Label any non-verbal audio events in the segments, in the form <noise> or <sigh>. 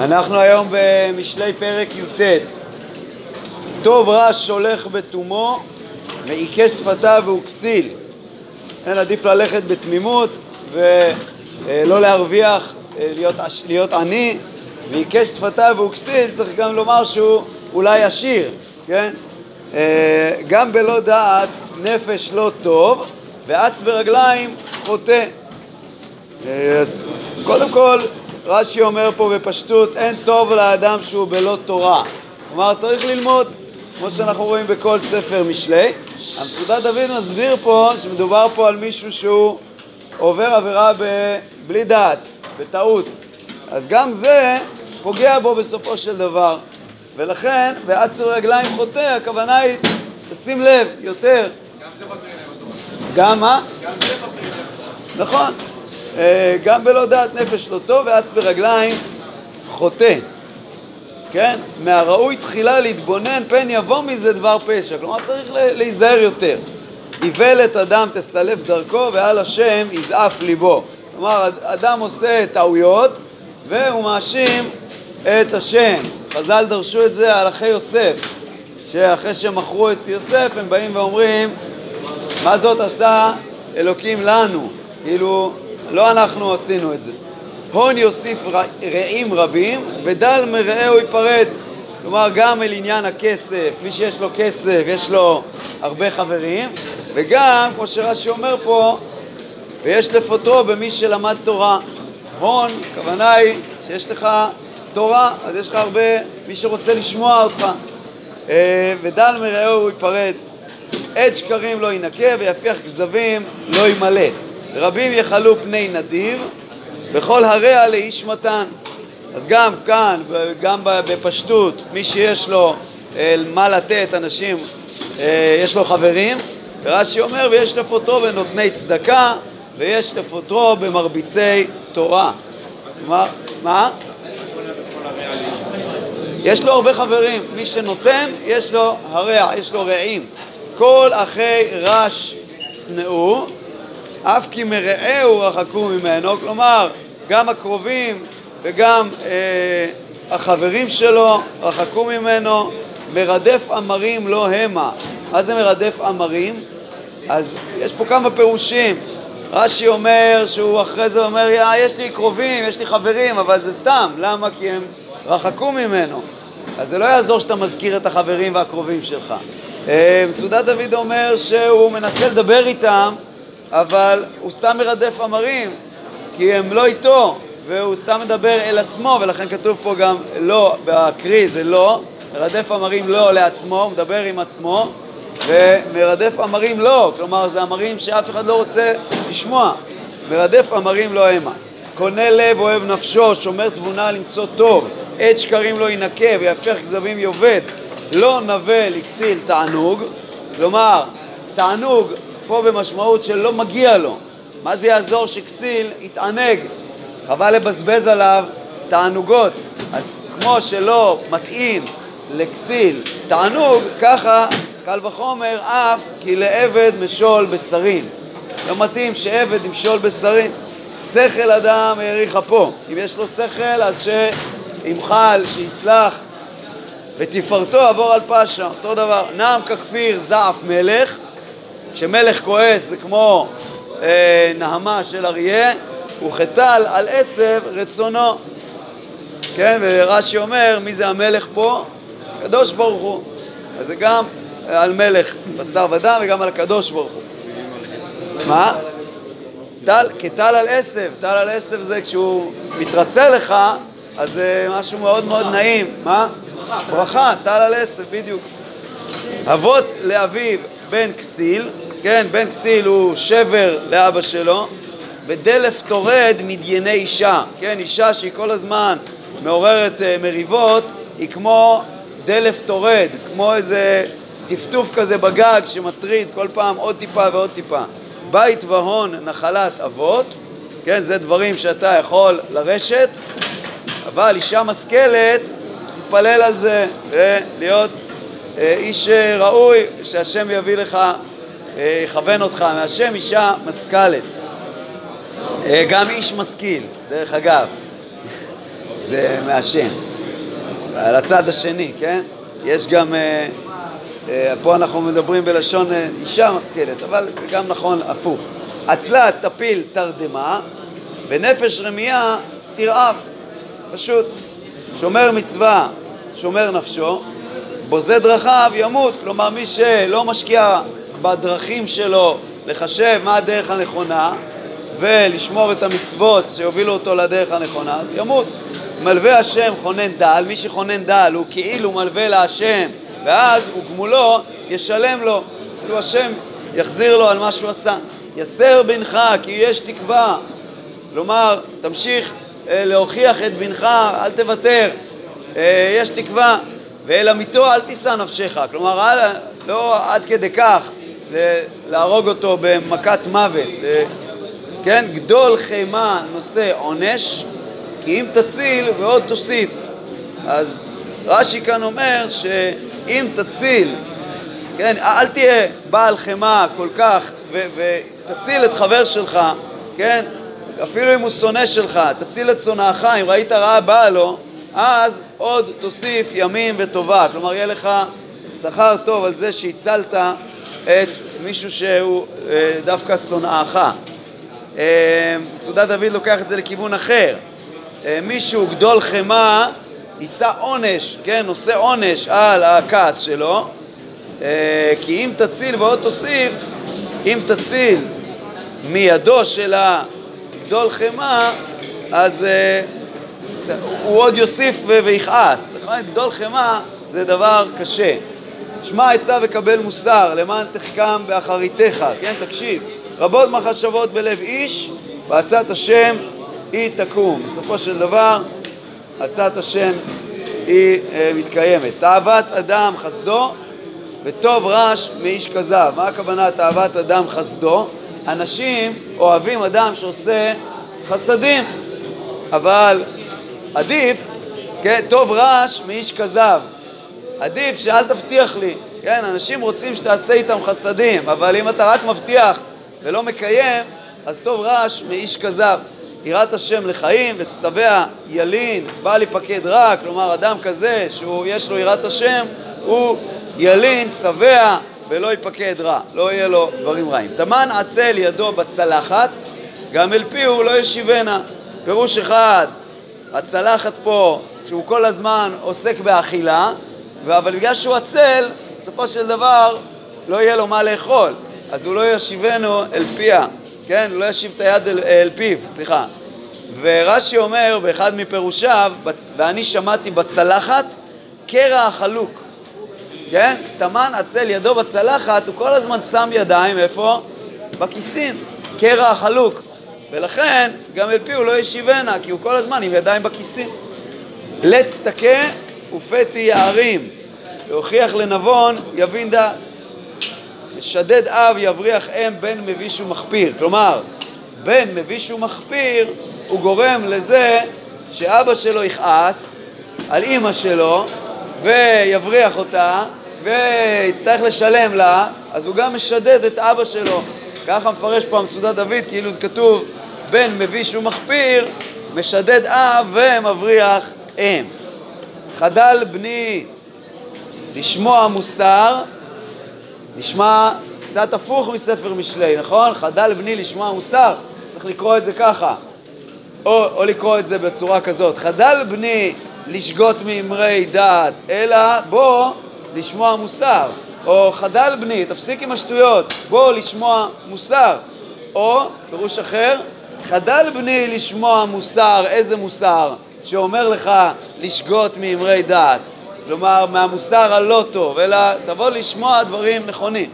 אנחנו היום במשלי פרק י"ט. טוב רש הולך בתומו ועיקש שפתיו והוא כסיל. אין עדיף ללכת בתמימות ולא להרוויח, להיות, להיות עני, ועיקש שפתיו והוא כסיל, צריך גם לומר שהוא אולי עשיר, כן? גם בלא דעת נפש לא טוב ואץ ברגליים חוטא. אז קודם כל רש"י אומר פה בפשטות, אין טוב לאדם שהוא בלא תורה. כלומר, צריך ללמוד, כמו שאנחנו רואים בכל ספר משלי. המצודת דוד מסביר פה שמדובר פה על מישהו שהוא עובר עבירה ב... בלי דעת, בטעות. אז גם זה פוגע בו בסופו של דבר. ולכן, בעצר רגליים חוטא, הכוונה היא, תשים לב, יותר. גם זה חסרים להם גם מה? גם זה חסרים להם נכון. אה, גם בלא דעת נפש לא טוב ואץ ברגליים חוטא. כן? מהראוי תחילה להתבונן פן יבוא מזה דבר פשע. כלומר צריך להיזהר יותר. איוולת אדם תסלף דרכו ועל השם יזעף ליבו. כלומר אדם עושה טעויות והוא מאשים את השם. חז"ל דרשו את זה על אחי יוסף, שאחרי שמכרו את יוסף הם באים ואומרים מה זאת עשה אלוקים לנו? כאילו לא אנחנו עשינו את זה. הון יוסיף רעים רבים, ודל מרעהו ייפרד. כלומר, גם אל עניין הכסף, מי שיש לו כסף, יש לו הרבה חברים, וגם, כמו שרש"י אומר פה, ויש לפוטרו במי שלמד תורה. הון, הכוונה היא שיש לך תורה, אז יש לך הרבה, מי שרוצה לשמוע אותך. אה, ודל מרעהו ייפרד. עד שקרים לא ינקה ויפיח כזבים לא ימלט. רבים יחלו פני נדיב, וכל הרע לאיש מתן. אז גם כאן, גם בפשטות, מי שיש לו מה לתת, אנשים, אה, יש לו חברים, ורש"י אומר, ויש לפוטרו בנותני צדקה, ויש לפוטרו במרביצי תורה. מה? מה? יש לו הרבה חברים, מי שנותן, יש לו הרע, יש לו רעים. כל אחי רש שנאו, אף כי מרעהו רחקו ממנו, כלומר גם הקרובים וגם אה, החברים שלו רחקו ממנו, מרדף אמרים לא המה. מה זה מרדף אמרים? אז יש פה כמה פירושים. רש"י אומר שהוא אחרי זה אומר, יא, יש לי קרובים, יש לי חברים, אבל זה סתם. למה? כי הם רחקו ממנו. אז זה לא יעזור שאתה מזכיר את החברים והקרובים שלך. אה, מצודת דוד אומר שהוא מנסה לדבר איתם אבל הוא סתם מרדף אמרים, כי הם לא איתו, והוא סתם מדבר אל עצמו, ולכן כתוב פה גם לא, בהקריא זה לא, מרדף אמרים לא לעצמו, הוא מדבר עם עצמו, ומרדף אמרים לא, כלומר זה אמרים שאף אחד לא רוצה לשמוע, מרדף אמרים לא המה. קונה לב, אוהב נפשו, שומר תבונה למצוא טוב, עת שקרים לא ינקה ויפך כזבים יאבד, לא נווה לכסיל תענוג, כלומר תענוג פה במשמעות שלא מגיע לו. מה זה יעזור שכסיל יתענג? חבל לבזבז עליו תענוגות. אז כמו שלא מתאים לכסיל תענוג, ככה קל וחומר אף כי לעבד משול בשרים. לא מתאים שעבד ימשול בשרים. שכל אדם האריך אפו. אם יש לו שכל, אז שימחל, שיסלח, ותפארתו עבור על פשע. אותו דבר, נעם ככפיר זעף מלך, כשמלך כועס זה כמו אה, נהמה של אריה, וכתל על עשב רצונו. כן, ורש"י אומר, מי זה המלך פה? הקדוש ברוך הוא. אז זה גם על מלך בשר ודם וגם על הקדוש ברוך הוא. מה? טל, כטל על עשב, טל על עשב זה כשהוא מתרצה לך, אז זה משהו מאוד מאוד נעים. מה? ברכה, טל על עשב, בדיוק. הוות לאביו בן כסיל, כן, בן כסיל הוא שבר לאבא שלו, ודלף טורד מדייני אישה, כן, אישה שהיא כל הזמן מעוררת אה, מריבות, היא כמו דלף טורד, כמו איזה טפטוף כזה בגג שמטריד כל פעם עוד טיפה ועוד טיפה. בית והון נחלת אבות, כן, זה דברים שאתה יכול לרשת, אבל אישה משכלת, תתפלל על זה ולהיות אה, איש ראוי, שהשם יביא לך, אה, יכוון אותך מהשם אישה משכלת. אה, גם איש משכיל, דרך אגב. <laughs> זה מהשם. על הצד השני, כן? יש גם, אה, אה, פה אנחנו מדברים בלשון אה, אישה משכלת, אבל גם נכון הפוך. עצלה תפיל תרדמה, ונפש רמייה תרעב. פשוט. שומר מצווה, שומר נפשו, בוזה דרכיו ימות. כלומר, מי שלא משקיע בדרכים שלו לחשב מה הדרך הנכונה ולשמור את המצוות שיובילו אותו לדרך הנכונה, אז ימות. מלווה השם חונן דל, מי שחונן דל הוא כאילו מלווה להשם ואז הוא גמולו ישלם לו, כאילו השם יחזיר לו על מה שהוא עשה. יסר בנך כי יש תקווה, כלומר תמשיך אה, להוכיח את בנך, אל תוותר, אה, יש תקווה, ואל עמיתו אל תישא נפשך, כלומר לא עד כדי כך להרוג אותו במכת מוות, כן, גדול חימה נושא עונש כי אם תציל ועוד תוסיף. אז רש"י כאן אומר שאם תציל, כן, אל תהיה בעל חמאה כל כך ותציל את חבר שלך, כן, אפילו אם הוא שונא שלך, תציל את שונאך, אם ראית רעה באה לו, אז עוד תוסיף ימים וטובה. כלומר, יהיה לך שכר טוב על זה שהצלת את מישהו שהוא אה, דווקא שונאך. אה, מצודת דוד לוקח את זה לכיוון אחר. אה, מישהו גדול חמאה יישא עונש, כן, נושא עונש על הכעס שלו, אה, כי אם תציל ועוד תוסיף, אם תציל מידו של הגדול חמאה, אז אה, הוא עוד יוסיף ויכעס. לכן גדול חמאה זה דבר קשה. שמע עצה וקבל מוסר, למען תחכם באחריתך, כן, תקשיב. רבות מחשבות בלב איש, ועצת השם היא תקום. בסופו של דבר, עצת השם היא אה, מתקיימת. תאוות אדם חסדו וטוב רש מאיש כזב. מה הכוונה תאוות אדם חסדו? אנשים אוהבים אדם שעושה חסדים, אבל עדיף, כן, טוב רש מאיש כזב. עדיף שאל תבטיח לי, כן, אנשים רוצים שתעשה איתם חסדים, אבל אם אתה רק מבטיח ולא מקיים, אז טוב רש מאיש כזב. יראת השם לחיים ושבע ילין, בעל יפקד רע, כלומר אדם כזה שיש לו יראת השם, הוא ילין, שבע ולא יפקד רע, לא יהיה לו דברים רעים. תמן עצל ידו בצלחת, גם אל פיהו לא ישיבנה. פירוש אחד, הצלחת פה, שהוא כל הזמן עוסק באכילה, אבל בגלל שהוא עצל, בסופו של דבר לא יהיה לו מה לאכול, אז הוא לא ישיבנו אל פיה. כן? לא ישיב את היד אל, אל פיו, סליחה. ורש"י אומר באחד מפירושיו, ואני שמעתי בצלחת קרע החלוק, כן? תמן עצל ידו בצלחת, הוא כל הזמן שם ידיים, איפה? בכיסים, קרע החלוק. ולכן גם אל פיהו לא ישיבנה, כי הוא כל הזמן עם ידיים בכיסים. לץ תכה ופתי יערים, להוכיח לנבון יבין דעת. משדד אב יבריח אם בן מביש ומחפיר. כלומר, בן מביש ומחפיר הוא גורם לזה שאבא שלו יכעס על אימא שלו ויבריח אותה ויצטרך לשלם לה, אז הוא גם משדד את אבא שלו. ככה מפרש פה המצודת דוד, כאילו זה כתוב בן מביש ומחפיר, משדד אב ומבריח אם. חדל בני לשמוע מוסר נשמע קצת הפוך מספר משלי, נכון? חדל בני לשמוע מוסר, צריך לקרוא את זה ככה. או, או לקרוא את זה בצורה כזאת, חדל בני לשגות מאמרי דעת, אלא בוא לשמוע מוסר. או חדל בני, תפסיק עם השטויות, בוא לשמוע מוסר. או, פירוש אחר, חדל בני לשמוע מוסר, איזה מוסר? שאומר לך לשגות מאמרי דעת. כלומר מהמוסר הלא טוב, אלא תבוא לשמוע דברים נכונים.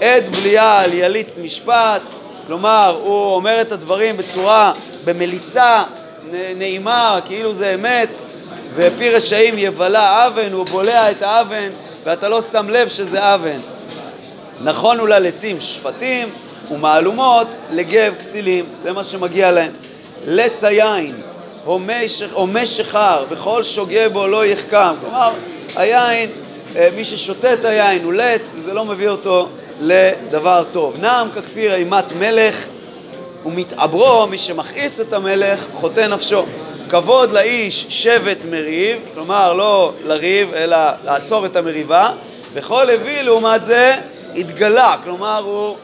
עד בליעל יליץ משפט, כלומר הוא אומר את הדברים בצורה, במליצה נעימה, כאילו זה אמת, ופי רשעים יבלע אבן, הוא בולע את האבן ואתה לא שם לב שזה אבן. נכון הוא ללצים שפטים ומהלומות לגב כסילים, זה מה שמגיע להם. לץ היין הומה שחר, וכל שוגה בו לא יחכם. כלומר, היין, אה, מי ששותה את היין הוא לץ, וזה לא מביא אותו לדבר טוב. נעם ככפיר אימת מלך, ומתעברו, מי שמכעיס את המלך, חוטא נפשו. כבוד לאיש שבט מריב, כלומר לא לריב אלא לעצור את המריבה, וכל לוי לעומת זה התגלה, כלומר הוא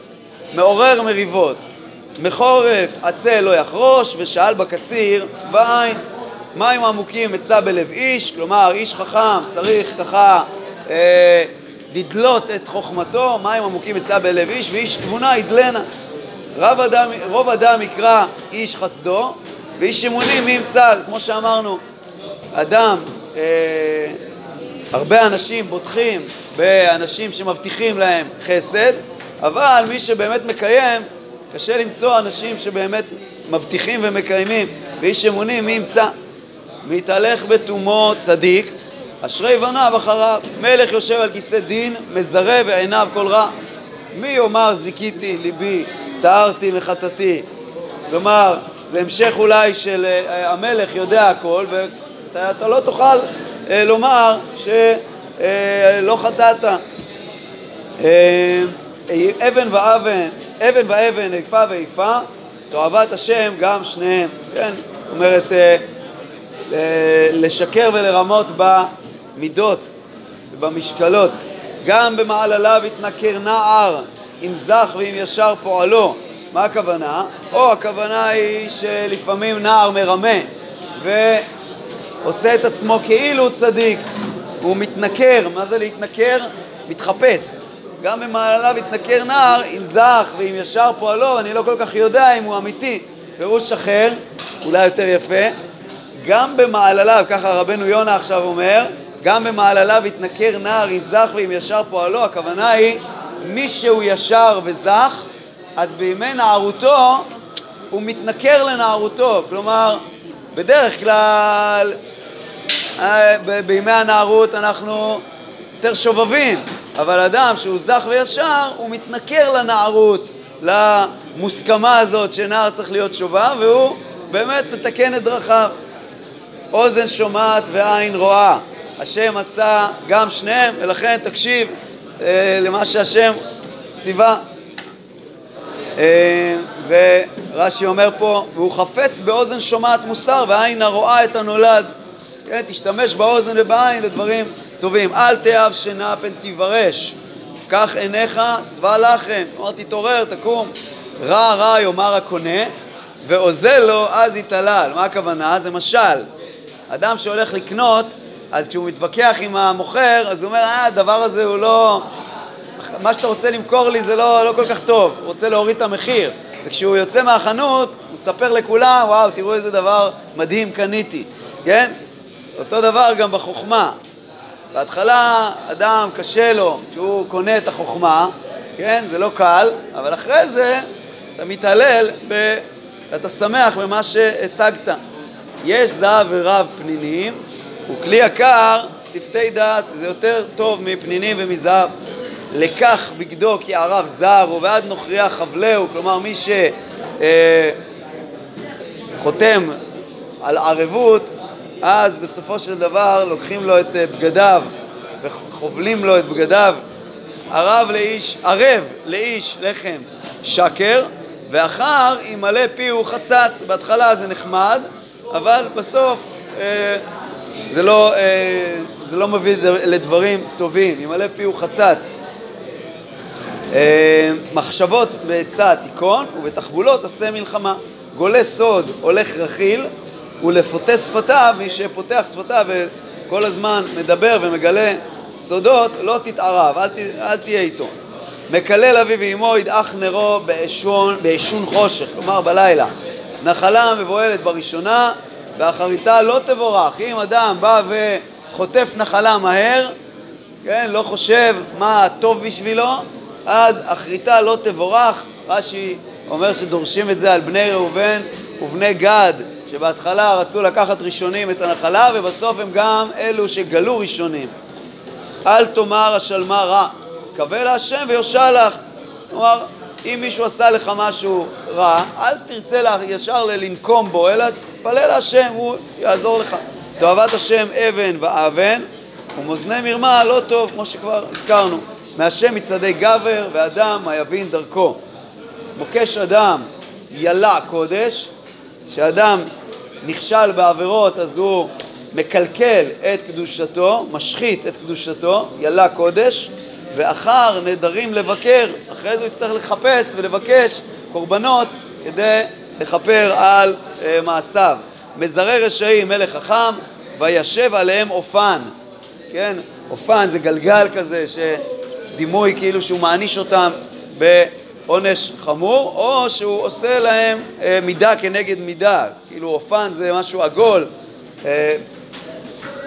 מעורר מריבות. מחורף עצה לא יחרוש, ושאל בקציר בעין. מים עמוקים מצא בלב איש, כלומר איש חכם צריך ככה אה, לדלות את חוכמתו, מים עמוקים מצא בלב איש, ואיש תבונה ידלנה. רוב אדם, רוב אדם יקרא איש חסדו, ואיש אמונים מי ימצא, כמו שאמרנו, אדם, אה, הרבה אנשים בוטחים באנשים שמבטיחים להם חסד, אבל מי שבאמת מקיים, קשה למצוא אנשים שבאמת מבטיחים ומקיימים, ואיש אמונים מי ימצא? מתהלך בתומו צדיק, אשרי בניו אחריו. מלך יושב על כיסא דין, מזרה ועיניו כל רע. מי יאמר זיכיתי ליבי, טהרתי מחטאתי. כלומר, זה המשך אולי של uh, המלך יודע הכל, ואתה לא תוכל uh, לומר שלא uh, חטאת. אבן ואבן, אבן ואבן, איפה ואיפה, תועבת השם גם שניהם. כן, זאת אומרת, לשקר ולרמות במידות ובמשקלות. גם במעלליו יתנכר נער, אם זך ואם ישר פועלו. מה הכוונה? או הכוונה היא שלפעמים נער מרמה ועושה את עצמו כאילו צדיק, הוא מתנכר, מה זה להתנכר? מתחפש. גם במעלליו יתנכר נער, אם זך ואם ישר פועלו, אני לא כל כך יודע אם הוא אמיתי. פירוש אחר, אולי יותר יפה, גם במעלליו, ככה רבנו יונה עכשיו אומר, גם במעלליו יתנכר נער אם זך ואם ישר פועלו, הכוונה היא מי שהוא ישר וזך, אז בימי נערותו הוא מתנכר לנערותו, כלומר בדרך כלל אה, בימי הנערות אנחנו יותר שובבים, אבל אדם שהוא זך וישר הוא מתנכר לנערות, למוסכמה הזאת שנער צריך להיות שובב והוא באמת מתקן את דרכיו. אוזן שומעת ועין רואה. השם עשה גם שניהם, ולכן תקשיב אה, למה שהשם ציווה. אה, ורש"י אומר פה, והוא חפץ באוזן שומעת מוסר ועין הרואה את הנולד. כן, תשתמש באוזן ובעין לדברים טובים. אל תאהב שינה פן תיברש. קח עיניך שבע לחם. כלומר, תתעורר, תקום. רע רע יאמר הקונה, ואוזל לו אז יתעלל. מה הכוונה? זה משל. אדם שהולך לקנות, אז כשהוא מתווכח עם המוכר, אז הוא אומר, אה, הדבר הזה הוא לא... מה שאתה רוצה למכור לי זה לא, לא כל כך טוב, הוא רוצה להוריד את המחיר. וכשהוא יוצא מהחנות, הוא מספר לכולם, וואו, תראו איזה דבר מדהים קניתי, כן? אותו דבר גם בחוכמה. בהתחלה אדם קשה לו כשהוא קונה את החוכמה, כן? זה לא קל, אבל אחרי זה אתה מתעלל ואתה שמח במה שהשגת. יש זהב ורב פנינים, וכלי יקר, שפתי דעת, זה יותר טוב מפנינים ומזהב. לקח בגדו כי ערב זר, ובעד נוכריה חבלהו, כלומר מי שחותם אה, על ערבות, אז בסופו של דבר לוקחים לו את אה, בגדיו וחובלים לו את בגדיו. ערב לאיש, ערב לאיש לחם שקר, ואחר ימלא פיהו חצץ. בהתחלה זה נחמד, אבל בסוף אה, זה, לא, זה לא מביא לדברים טובים, ימלא פיהו חצץ. אה, מחשבות בעצה תיכון ובתחבולות עשה מלחמה. גולה סוד הולך רכיל ולפותה שפתיו, מי שפותח שפתיו וכל הזמן מדבר ומגלה סודות, לא תתערב, אל, ת, אל תהיה איתו. מקלל אבי ואמו ידעך נרו בעישון חושך, כלומר בלילה. נחלה מבוהלת בראשונה ואחריתה לא תבורך. אם אדם בא וחוטף נחלה מהר, כן, לא חושב מה טוב בשבילו, אז אחריתה לא תבורך. רש"י אומר שדורשים את זה על בני ראובן ובני גד, שבהתחלה רצו לקחת ראשונים את הנחלה ובסוף הם גם אלו שגלו ראשונים. אל תאמר השלמה רע, קווה להשם ויושע לך. כלומר, אם מישהו עשה לך משהו רע, אל תרצה לה, ישר לנקום בו, אלא תפלל להשם, הוא יעזור לך. תאהבת השם אבן ואבן, ומאזני מרמה לא טוב, כמו שכבר הזכרנו. מהשם מצעדי גבר ואדם היבין דרכו. מוקש אדם ילע קודש, שאדם נכשל בעבירות אז הוא מקלקל את קדושתו, משחית את קדושתו, ילה קודש, ואחר נדרים לבקר, אחרי זה הוא יצטרך לחפש ולבקש קורבנות כדי לכפר על אה, מעשיו. מזרה רשעים מלך חכם, וישב עליהם אופן. כן, אופן זה גלגל כזה, שדימוי כאילו שהוא מעניש אותם בעונש חמור, או שהוא עושה להם אה, מידה כנגד מידה, כאילו אופן זה משהו עגול, אה,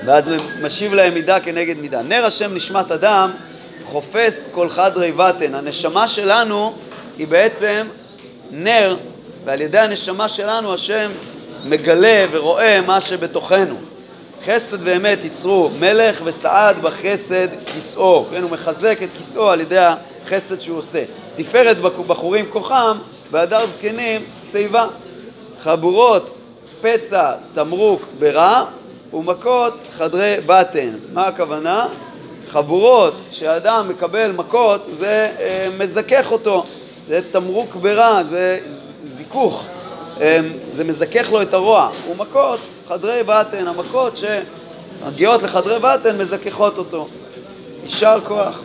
ואז משיב להם מידה כנגד מידה. נר השם נשמת אדם חופש כל חדרי בטן. הנשמה שלנו היא בעצם נר, ועל ידי הנשמה שלנו השם מגלה ורואה מה שבתוכנו. חסד ואמת יצרו מלך וסעד בחסד כיסאו, כן, הוא מחזק את כיסאו על ידי החסד שהוא עושה. תפארת בחורים כוחם, והדר זקנים שיבה. חבורות פצע תמרוק ברע ומכות חדרי בטן. מה הכוונה? חבורות שאדם מקבל מכות זה אה, מזכך אותו, זה תמרוק ברע, זה זיכוך, זה מזכך לו את הרוע. ומכות חדרי בטן, המכות שמגיעות לחדרי בטן מזככות אותו. יישר כוח.